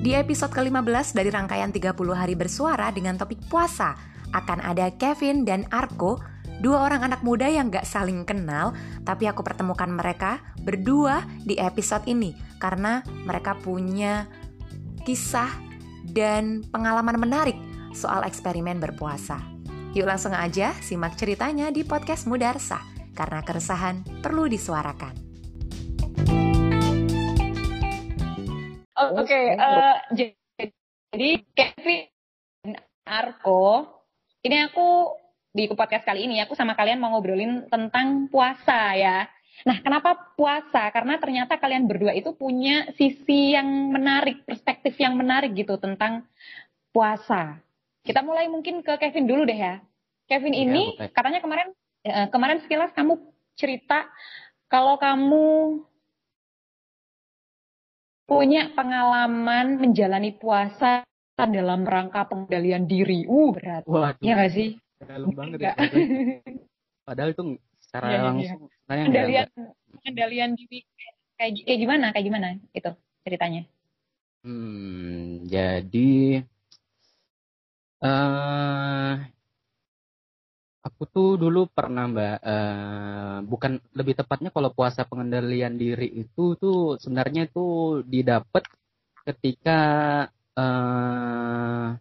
Di episode ke-15 dari rangkaian 30 hari bersuara dengan topik puasa, akan ada Kevin dan Arko, dua orang anak muda yang gak saling kenal, tapi aku pertemukan mereka berdua di episode ini karena mereka punya kisah dan pengalaman menarik soal eksperimen berpuasa. Yuk langsung aja simak ceritanya di podcast Mudarsa, karena keresahan perlu disuarakan. Oke, okay, uh, eh, jadi Kevin Arko, ini aku di podcast kali ini aku sama kalian mau ngobrolin tentang puasa ya. Nah, kenapa puasa? Karena ternyata kalian berdua itu punya sisi yang menarik, perspektif yang menarik gitu tentang puasa. Kita mulai mungkin ke Kevin dulu deh ya. Kevin ya, ini katanya kemarin eh, kemarin sekilas kamu cerita kalau kamu punya pengalaman menjalani puasa dalam rangka pengendalian diri. Uh, berat. Waduh. Ya gak sih? Dalam banget ya. Padahal itu secara ya, langsung ya. pengendalian pengendalian diri kayak kayak gimana? Kayak gimana itu ceritanya? Hmm, jadi uh, aku tuh dulu pernah mbak uh, bukan lebih tepatnya kalau puasa pengendalian diri itu tuh sebenarnya itu didapat ketika uh,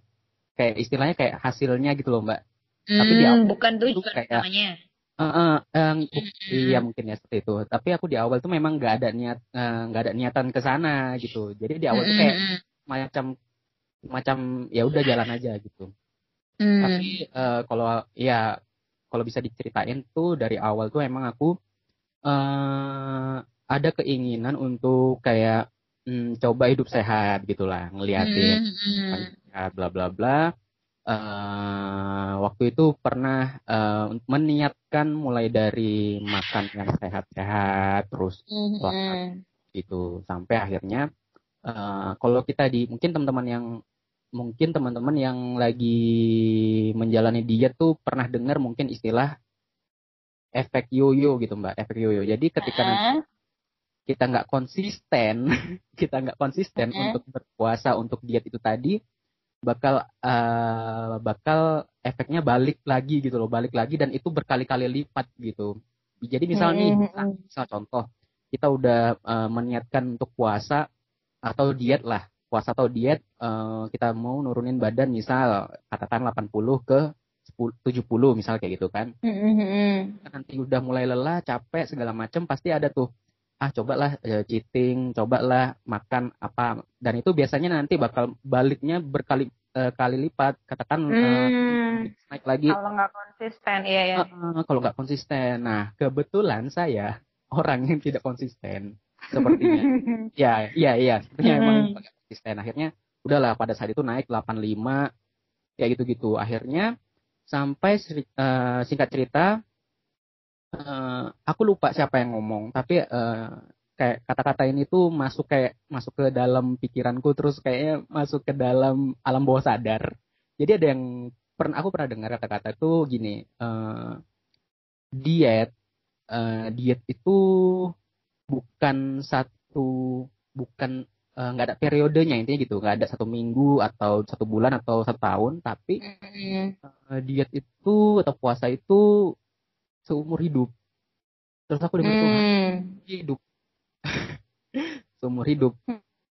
kayak istilahnya kayak hasilnya gitu loh mbak hmm, tapi di awal bukan tuh kayak namanya Uh, uh, uh, iya mungkin ya seperti itu. Tapi aku di awal tuh memang nggak ada niat nggak uh, ada niatan ke sana gitu. Jadi di awal tuh kayak macam macam ya udah jalan aja gitu. Mm. Tapi uh, kalau ya kalau bisa diceritain tuh dari awal tuh emang aku uh, ada keinginan untuk kayak um, coba hidup sehat gitulah ngeliatin mm, bla bla bla. Uh, waktu itu pernah uh, meniatkan mulai dari makan yang sehat-sehat terus mm, gitu. Sampai akhirnya uh, kalau kita di mungkin teman-teman yang mungkin teman-teman yang lagi menjalani diet tuh pernah dengar mungkin istilah efek yoyo gitu mbak. Efek yoyo. Jadi ketika uh. kita nggak konsisten kita nggak konsisten uh. untuk berpuasa untuk diet itu tadi bakal uh, bakal efeknya balik lagi gitu loh balik lagi dan itu berkali-kali lipat gitu. Jadi misalnya nih misal, misal contoh kita udah uh, meniatkan untuk puasa atau diet lah puasa atau diet uh, kita mau nurunin badan misal katakan 80 ke 10, 70 misal kayak gitu kan. Mm-hmm. Nanti udah mulai lelah, capek segala macam pasti ada tuh ah cobalah uh, cheating, cobalah makan apa dan itu biasanya nanti bakal baliknya berkali uh, kali lipat katakan mm. uh, naik lagi. Kalau nggak konsisten, iya ya. Uh, uh, kalau nggak konsisten, nah kebetulan saya orang yang tidak konsisten sepertinya. ya, iya, iya, sepertinya mm. emang konsisten akhirnya udahlah pada saat itu naik 85 ya gitu-gitu akhirnya sampai uh, singkat cerita uh, aku lupa siapa yang ngomong tapi uh, kayak kata-kata ini tuh masuk kayak masuk ke dalam pikiranku terus kayaknya masuk ke dalam alam bawah sadar jadi ada yang pernah aku pernah dengar kata-kata itu gini uh, diet uh, diet itu bukan satu bukan Eh, nggak uh, ada periodenya intinya gitu nggak ada satu minggu atau satu bulan atau satu tahun tapi mm. uh, diet itu atau puasa itu seumur hidup terus aku dengar mm. hidup seumur hidup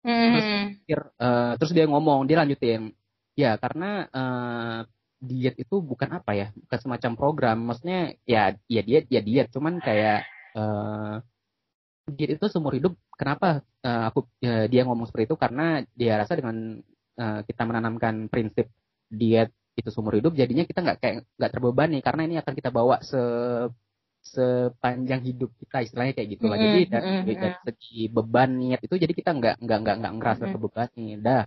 mm. terus, uh, terus dia ngomong dia lanjutin ya karena uh, diet itu bukan apa ya bukan semacam program maksudnya ya ya diet ya diet cuman kayak uh, diet itu seumur hidup kenapa uh, aku uh, dia ngomong seperti itu karena dia rasa dengan uh, kita menanamkan prinsip diet itu seumur hidup jadinya kita nggak kayak nggak terbebani karena ini akan kita bawa se sepanjang hidup kita istilahnya kayak gitu lah. Mm. Jadi dari, mm dari segi beban niat itu jadi kita nggak nggak nggak nggak ngerasa mm terbebani. Dah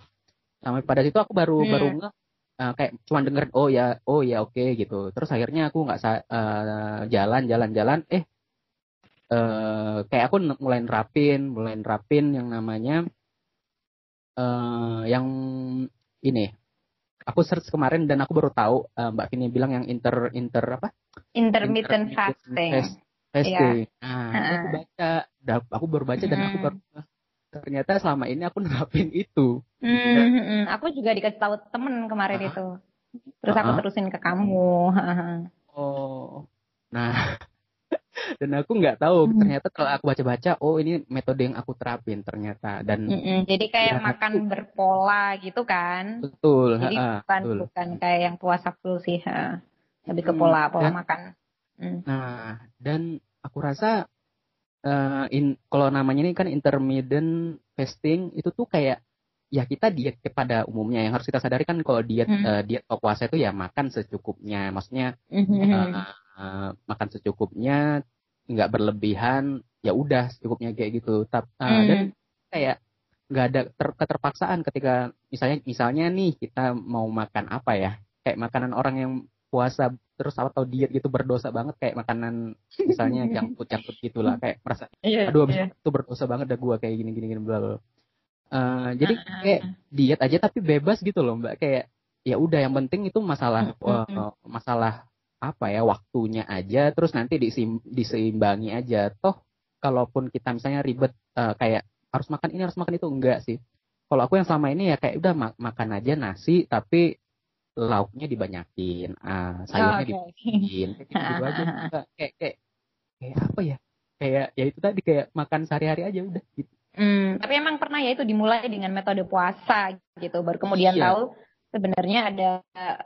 sampai pada situ aku baru mm. baru nggak uh, kayak cuma denger oh ya oh ya oke okay, gitu. Terus akhirnya aku nggak uh, jalan jalan jalan eh uh, kayak aku mulai nerapin, mulai nerapin yang namanya uh, yang ini. Aku search kemarin dan aku baru tahu uh, Mbak Vini bilang yang inter inter apa? Intermittent, fasting. fasting. Yeah. Nah, uh. aku baca, aku baru baca dan aku baru ternyata selama ini aku nerapin itu. Hmm, hmm, hmm. aku juga dikasih tahu temen kemarin Aha. itu. Terus aku Aha. terusin ke kamu. Oh. Nah, dan aku nggak tahu Hmm. ternyata kalau aku baca-baca, oh ini metode yang aku terapin ternyata dan Mm-mm, Jadi kayak Ya, makan berpola gitu kan? betul, Jadi ha-ha, bukan betul. bukan kayak yang puasa full sih, ha. lebih ke Hmm, pola pola dan- makan. Mm. Nah, dan aku rasa eh, in, kalau namanya ini kan intermittent fasting itu tuh kayak ya kita diet pada umumnya yang harus kita sadari kan kalau diet Hmm. eh, diet puasa itu ya makan secukupnya, maksudnya eh, eh, makan secukupnya, nggak berlebihan, ya udah secukupnya kayak gitu. Tap, eh, Hmm. dan kayak nggak ada ter- keterpaksaan ketika misalnya misalnya nih kita mau makan apa ya, kayak makanan orang yang puasa terus atau diet gitu berdosa banget kayak makanan misalnya food junk food gitulah kayak merasa Iya, aduh abis iya. itu berdosa banget dah gua kayak gini gini gini bla bla. Eh, jadi Ah, kayak ah, diet aja tapi bebas gitu loh mbak kayak ya udah yang penting itu masalah eh, masalah apa ya waktunya aja terus nanti disim- diseimbangi aja toh kalaupun kita misalnya ribet eh, kayak harus makan ini harus makan itu enggak sih kalau aku yang selama ini ya kayak udah ma- makan aja nasi tapi lauknya dibanyakin ah, sayurnya Oke. dibanyakin kayak gitu aja kayak kayak kayak apa ya kayak ya itu tadi kayak makan sehari-hari aja udah gitu Hmm, tapi emang pernah ya itu dimulai dengan metode puasa gitu, baru kemudian Iya. tahu sebenarnya ada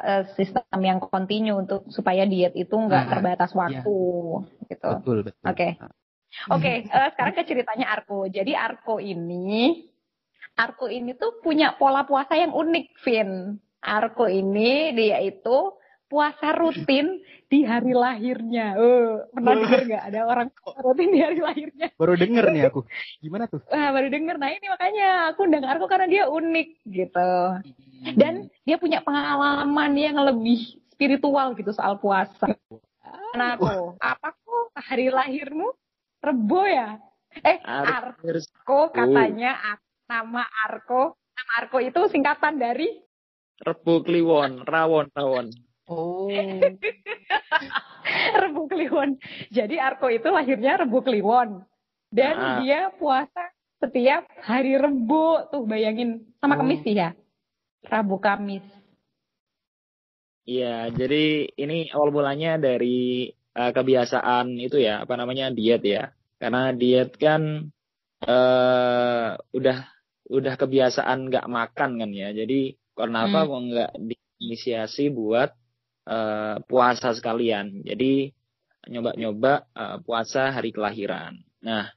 eh, sistem yang kontinu untuk supaya diet itu nggak Nah, terbatas waktu gitu. betul betul Oke. Oke, eh, sekarang ke ceritanya Arko. Jadi Arko ini, Arko ini tuh punya pola puasa yang unik, Vin. Arko ini dia itu puasa rutin di hari lahirnya. Eh, pernah denger nggak ada orang puasa rutin di hari lahirnya? baru denger nih aku gimana tuh Wah, baru denger. Nah ini makanya aku undang Arko karena dia unik gitu. Dan dia punya pengalaman yang lebih spiritual gitu soal puasa. Nah, aku, apa kok hari lahirmu? Rebo ya? Eh, Arko. Arko katanya Ar- nama Arko nama Arko itu singkatan dari Rebo Kliwon, rawon, rawon. Oh Rebu Kliwon. Jadi Arko itu lahirnya Rebu Kliwon dan Ah. dia puasa setiap hari Rebu tuh bayangin sama Oh. Kamis sih ya. Rabu Kamis. Iya, jadi ini awal mulanya dari eh, kebiasaan itu ya, apa namanya diet ya. Karena diet kan eh udah udah kebiasaan nggak makan kan ya. Jadi karena apa Hmm. kok nggak diinisiasi buat eh, puasa sekalian. Jadi nyoba-nyoba eh, puasa hari kelahiran. Nah,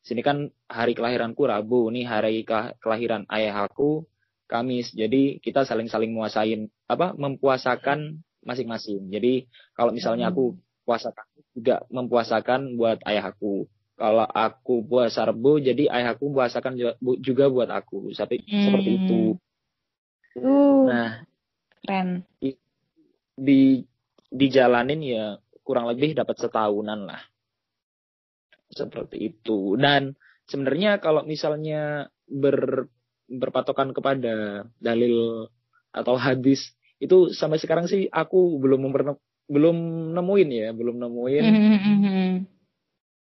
sini kan hari kelahiranku Rabu, nih hari ke- kelahiran ayah aku Kamis. Jadi kita saling-saling muasain apa mempuasakan masing-masing. Jadi kalau misalnya aku puasa Kamis juga mempuasakan buat ayah aku. Kalau aku puasa Rabu, jadi ayahku puasakan juga- bu- juga buat aku. Seperti seperti Hmm. itu. Uh, Nah, keren. Di dijalanin ya kurang lebih dapat setahunan lah. Seperti itu. Dan sebenarnya kalau misalnya ber berpatokan kepada dalil atau hadis itu sampai sekarang sih aku belum memper- belum nemuin ya, belum nemuin. Mhm.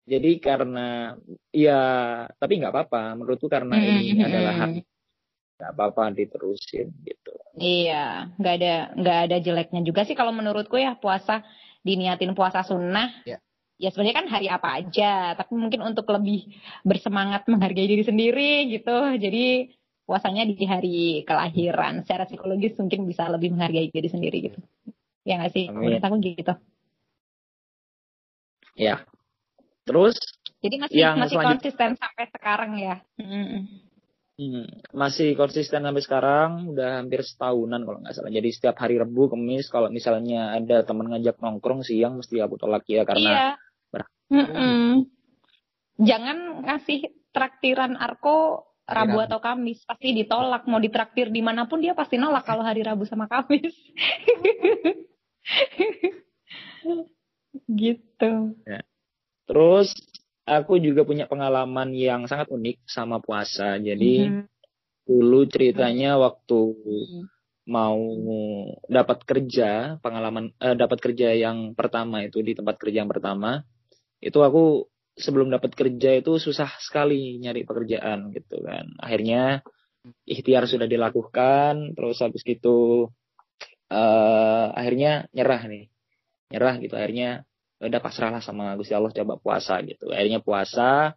Jadi karena ya tapi nggak apa-apa menurutku karena ini Mhm. adalah hak nggak apa-apa diterusin gitu. Iya, nggak ada nggak ada jeleknya juga sih kalau menurutku ya puasa diniatin puasa sunnah. Ya. Ya sebenarnya kan hari apa aja, tapi mungkin untuk lebih bersemangat menghargai diri sendiri gitu. Jadi puasanya di hari kelahiran. Secara psikologis mungkin bisa lebih menghargai diri sendiri gitu. Ya nggak sih? Amin. Menurut aku gitu. Ya. Terus Jadi masih Yang masih konsisten sampai sekarang ya. Mm. Hmm, masih konsisten sampai sekarang udah hampir setahunan kalau nggak salah. Jadi setiap hari Rebu, Kemis kalau misalnya ada teman ngajak nongkrong siang mesti aku tolak ya karena Iya. ber- Mm-mm. Jangan ngasih traktiran Arko Rabu Rabu. atau Kamis pasti ditolak mau ditraktir di mana pun dia pasti nolak kalau hari Rabu sama Kamis gitu terus aku juga punya pengalaman yang sangat unik sama puasa. Jadi Mhm. dulu ceritanya waktu mau dapat kerja, pengalaman eh, dapat kerja yang pertama itu di tempat kerja yang pertama, itu aku sebelum dapat kerja itu susah sekali nyari pekerjaan gitu kan. Akhirnya ikhtiar sudah dilakukan terus habis gitu uh, akhirnya nyerah nih nyerah gitu akhirnya ya udah pasrahlah sama Gusti Allah coba puasa gitu akhirnya puasa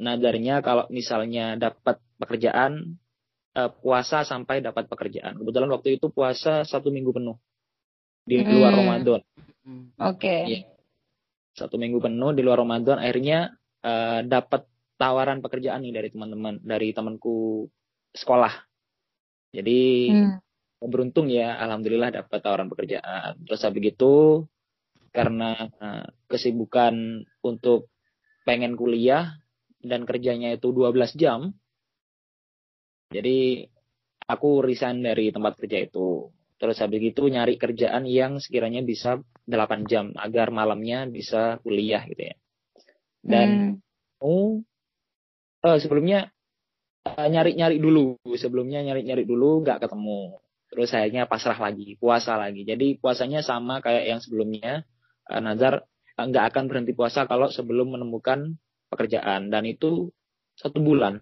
nadarnya kalau misalnya dapat pekerjaan uh, puasa sampai dapat pekerjaan kebetulan waktu itu puasa satu minggu penuh di luar hmm. Ramadan oke okay. ya. satu minggu penuh di luar Ramadan akhirnya uh, dapat tawaran pekerjaan nih dari teman-teman dari temanku sekolah jadi hmm. beruntung ya alhamdulillah dapat tawaran pekerjaan terus habis itu karena uh, kesibukan untuk pengen kuliah dan kerjanya itu 12 jam. Jadi aku resign dari tempat kerja itu. Terus habis itu nyari kerjaan yang sekiranya bisa 8 jam agar malamnya bisa kuliah gitu ya. Dan hmm. oh uh, sebelumnya uh, nyari-nyari dulu, sebelumnya nyari-nyari dulu nggak ketemu. Terus akhirnya pasrah lagi, puasa lagi. Jadi puasanya sama kayak yang sebelumnya, uh, Nazar eh, nggak akan berhenti puasa kalau sebelum menemukan pekerjaan. Dan itu satu bulan.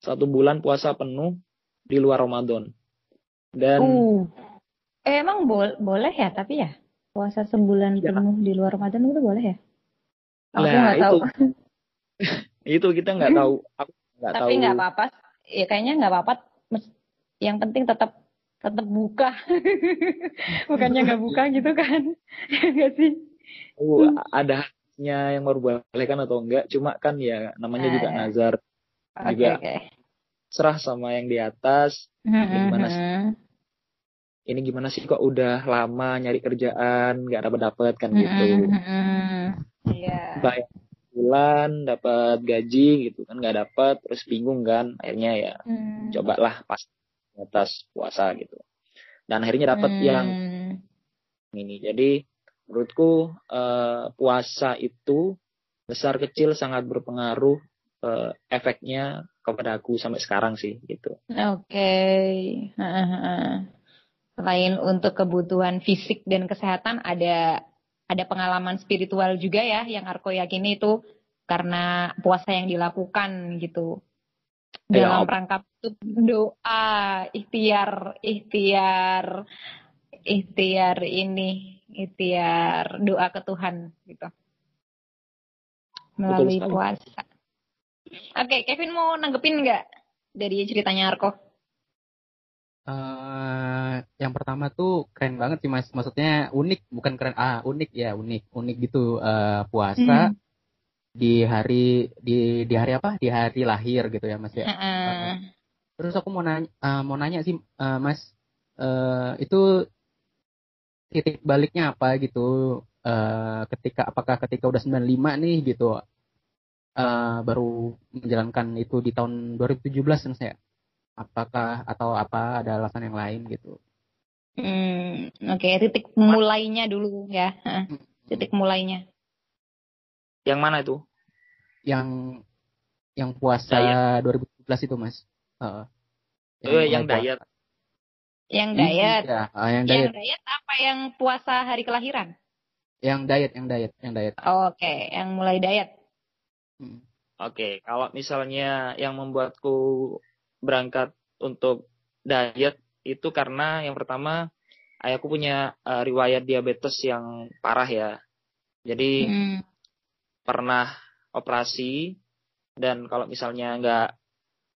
Satu bulan puasa penuh di luar Ramadan. Dan uh, eh, emang bo boleh ya tapi ya? Puasa sebulan ya. penuh di luar Ramadan itu boleh ya? Aku nah, nggak tahu. itu. Kita nggak tahu. Aku nggak tahu. tapi nggak apa-apa. Ya kayaknya nggak apa-apa. Yang penting tetap tetap buka bukannya nggak buka gitu kan nggak sih uh, ada haknya yang kan atau enggak cuma kan ya namanya juga eh, nazar okay, juga okay. serah sama yang di atas mm-hmm. gimana sih ini gimana sih kok udah lama nyari kerjaan nggak dapat dapat kan gitu mm-hmm. yeah. bayar bulan dapat gaji gitu kan nggak dapat terus bingung kan akhirnya ya mm. cobalah pas atas puasa gitu. Dan akhirnya dapat hmm. yang ini. Jadi menurutku uh, puasa itu besar kecil sangat berpengaruh uh, efeknya kepada aku sampai sekarang sih gitu. Oke. Okay. Selain untuk kebutuhan fisik dan kesehatan ada ada pengalaman spiritual juga ya yang Arko yakini itu karena puasa yang dilakukan gitu dalam ya, rangka doa ikhtiar ikhtiar ikhtiar ini ikhtiar doa ke Tuhan gitu melalui puasa. Oke, Kevin mau nanggepin nggak dari ceritanya Arko? Uh, yang pertama tuh keren banget sih mas, maksudnya unik bukan keren ah unik ya unik unik gitu uh, puasa. Hmm di hari di di hari apa? Di hari lahir gitu ya mas ya? Uh. terus aku mau nanya uh, mau nanya sih uh, mas uh, itu titik baliknya apa gitu? Uh, ketika apakah ketika udah 95 nih gitu uh, baru menjalankan itu di tahun 2017 kan saya apakah atau apa ada alasan yang lain gitu? Hmm oke okay. titik mulainya dulu ya. Titik mulainya yang mana itu? Yang yang puasa Dayat. 2017 itu, Mas. Uh, yang, oh, yang diet. Yang diet. Ya, uh, yang diet. Yang diet apa yang puasa hari kelahiran? Yang diet, yang diet, yang diet. Oh, Oke, okay. yang mulai diet. Hmm. Oke, okay. kalau misalnya yang membuatku berangkat untuk diet itu karena yang pertama ayahku punya uh, riwayat diabetes yang parah ya. Jadi hmm pernah operasi dan kalau misalnya nggak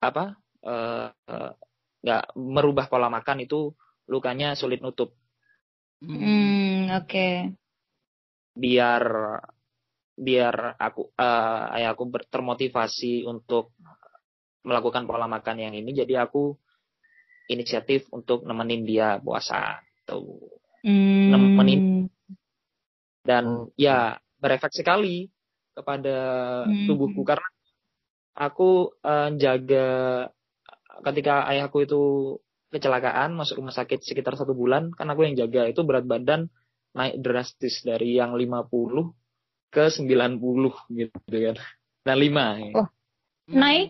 apa eh, eh, nggak uh, uh, merubah pola makan itu lukanya sulit nutup. Hmm, oke. Okay. Biar biar aku uh, ayahku termotivasi untuk melakukan pola makan yang ini, jadi aku inisiatif untuk nemenin dia puasa tuh. Hmm. Nemenin dan ya berefek sekali kepada hmm. tubuhku karena aku uh, jaga ketika ayahku itu kecelakaan masuk rumah sakit sekitar satu bulan kan aku yang jaga itu berat badan naik drastis dari yang 50 ke 90 gitu kan. Nah, 5 Oh. Naik?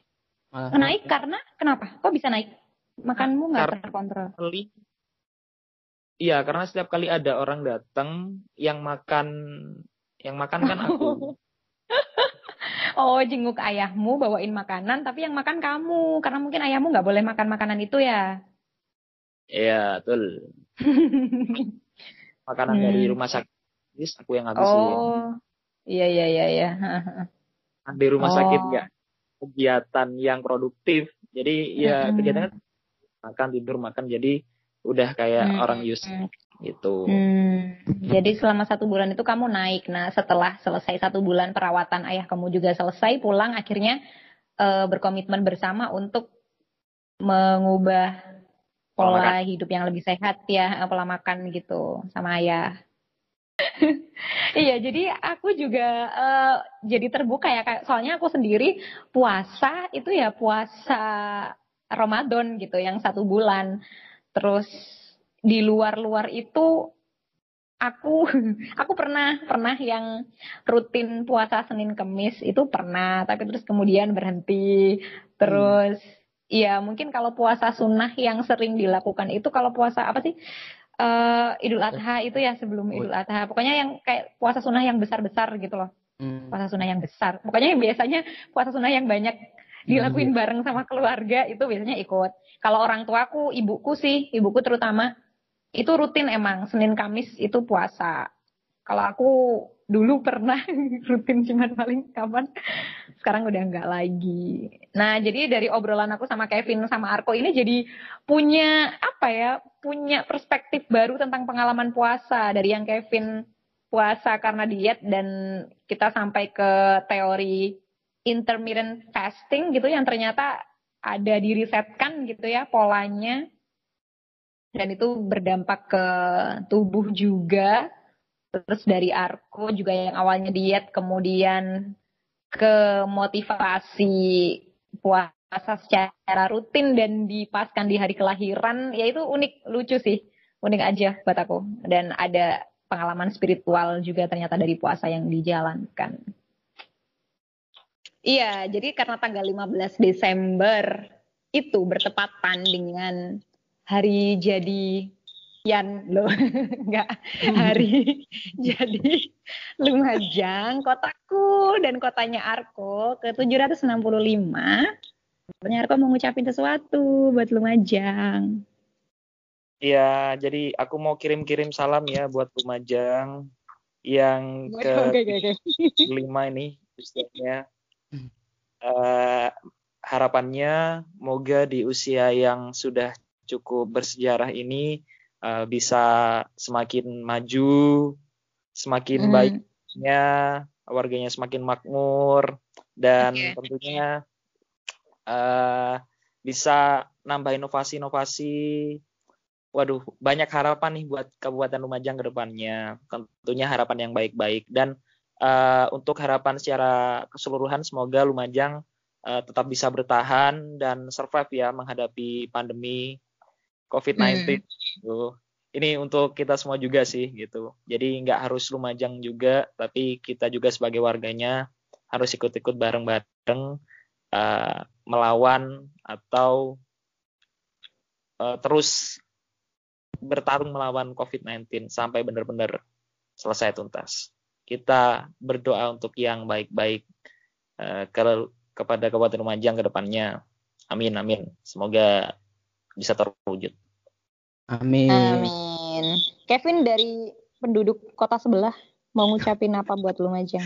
Uh, naik karena kenapa? Kok bisa naik? Makanmu nggak terkontrol? Iya, karena setiap kali ada orang datang yang makan yang makan kan aku. oh, jenguk ayahmu bawain makanan, tapi yang makan kamu karena mungkin ayahmu nggak boleh makan makanan itu ya. Iya, betul. Makanan Hmm. dari rumah sakit aku yang habisin. Oh, iya iya iya iya. Di rumah Oh. sakit nggak kegiatan yang produktif. Jadi ya Mm-mm. kegiatan kan makan tidur makan. Jadi udah kayak Hmm. orang use gitu. Hmm, jadi selama satu bulan itu kamu naik. Nah, setelah selesai satu bulan perawatan ayah kamu juga selesai, pulang akhirnya eh, berkomitmen bersama untuk mengubah Pola pola hidup yang lebih sehat ya, eh, pola makan gitu sama ayah. iya, jadi aku juga eh, jadi terbuka ya, Kak. soalnya aku sendiri puasa itu ya puasa Ramadan gitu, yang satu bulan. Terus di luar-luar itu aku aku pernah pernah yang rutin puasa Senin Kemis itu pernah tapi terus kemudian berhenti. Terus ya mungkin kalau puasa sunnah yang sering dilakukan itu kalau puasa apa sih Eh Idul Adha itu ya sebelum Idul Adha. Pokoknya yang kayak puasa sunnah yang besar-besar gitu loh. Hmm. puasa sunnah yang besar. Pokoknya yang biasanya puasa sunnah yang banyak dilakuin bareng sama keluarga itu biasanya ikut. Kalau orang tuaku ibuku sih ibuku terutama itu rutin emang Senin Kamis itu puasa. Kalau aku dulu pernah rutin cuman paling kapan sekarang udah nggak lagi. Nah, jadi dari obrolan aku sama Kevin sama Arko ini jadi punya apa ya? Punya perspektif baru tentang pengalaman puasa dari yang Kevin puasa karena diet dan kita sampai ke teori intermittent fasting gitu yang ternyata ada dirisetkan gitu ya polanya dan itu berdampak ke tubuh juga. Terus dari Arko juga yang awalnya diet, kemudian ke motivasi puasa secara rutin dan dipaskan di hari kelahiran, ya itu unik, lucu sih. Unik aja buat aku. Dan ada pengalaman spiritual juga ternyata dari puasa yang dijalankan. Iya, jadi karena tanggal 15 Desember itu bertepatan dengan hari jadi Yan loh, enggak hari jadi Lumajang kotaku dan kotanya Arko ke 765. Sebenarnya Arko mau ngucapin sesuatu buat Lumajang. Iya, jadi aku mau kirim-kirim salam ya buat Lumajang yang ke lima ini usianya. Eh, harapannya moga di usia yang sudah cukup bersejarah ini uh, bisa semakin maju, semakin Hmm. baiknya, warganya semakin makmur dan Oke. tentunya uh, bisa nambah inovasi-inovasi. Waduh, banyak harapan nih buat Kabupaten Lumajang ke depannya. Tentunya harapan yang baik-baik dan uh, untuk harapan secara keseluruhan semoga Lumajang uh, tetap bisa bertahan dan survive ya menghadapi pandemi COVID-19 gitu. Ini untuk kita semua juga sih gitu. Jadi nggak harus Lumajang juga, tapi kita juga sebagai warganya harus ikut-ikut bareng-bareng uh, melawan atau uh, terus bertarung melawan COVID-19 sampai benar-benar selesai tuntas. Kita berdoa untuk yang baik-baik uh, ke- kepada Kabupaten Lumajang ke depannya. Amin, amin. Semoga bisa terwujud. Amin. Amin. Kevin dari penduduk kota sebelah mau ngucapin apa buat Lumajang?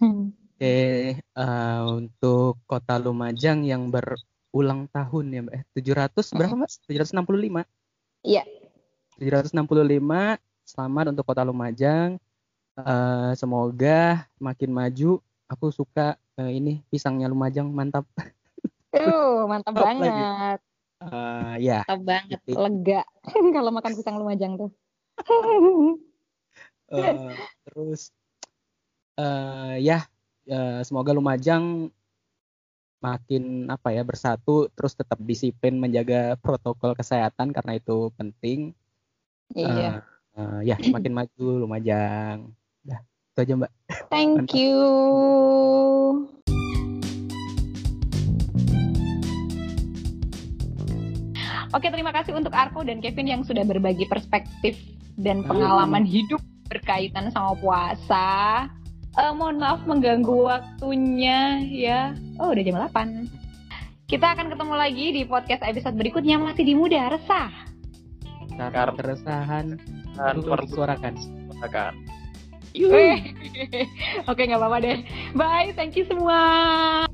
Hmm. Oke, eh, untuk kota Lumajang yang berulang tahun ya Mbak. eh, 700 berapa Mbak? 765. Iya. 765. Selamat untuk kota Lumajang. Eh, semoga makin maju. Aku suka eh, ini pisangnya Lumajang mantap. Uh, mantap Top lagi. Eh, ya, Mantap banget. Gitu. Lega kalau makan pisang Lumajang tuh. eh, terus eh ya eh, semoga Lumajang makin apa ya bersatu terus tetap disiplin menjaga protokol kesehatan karena itu penting. Iya. Eh, eh, ya makin maju Lumajang. Dah, itu aja Mbak. Thank you. Oke, terima kasih untuk Arko dan Kevin yang sudah berbagi perspektif dan pengalaman hidup berkaitan sama puasa. Uh, mohon maaf mengganggu waktunya ya. Oh, udah jam 8. Kita akan ketemu lagi di podcast episode berikutnya masih di Muda Resah. Karena keresahan perlu disuarakan. Suarakan. Oke, nggak apa-apa deh. Bye, thank you semua.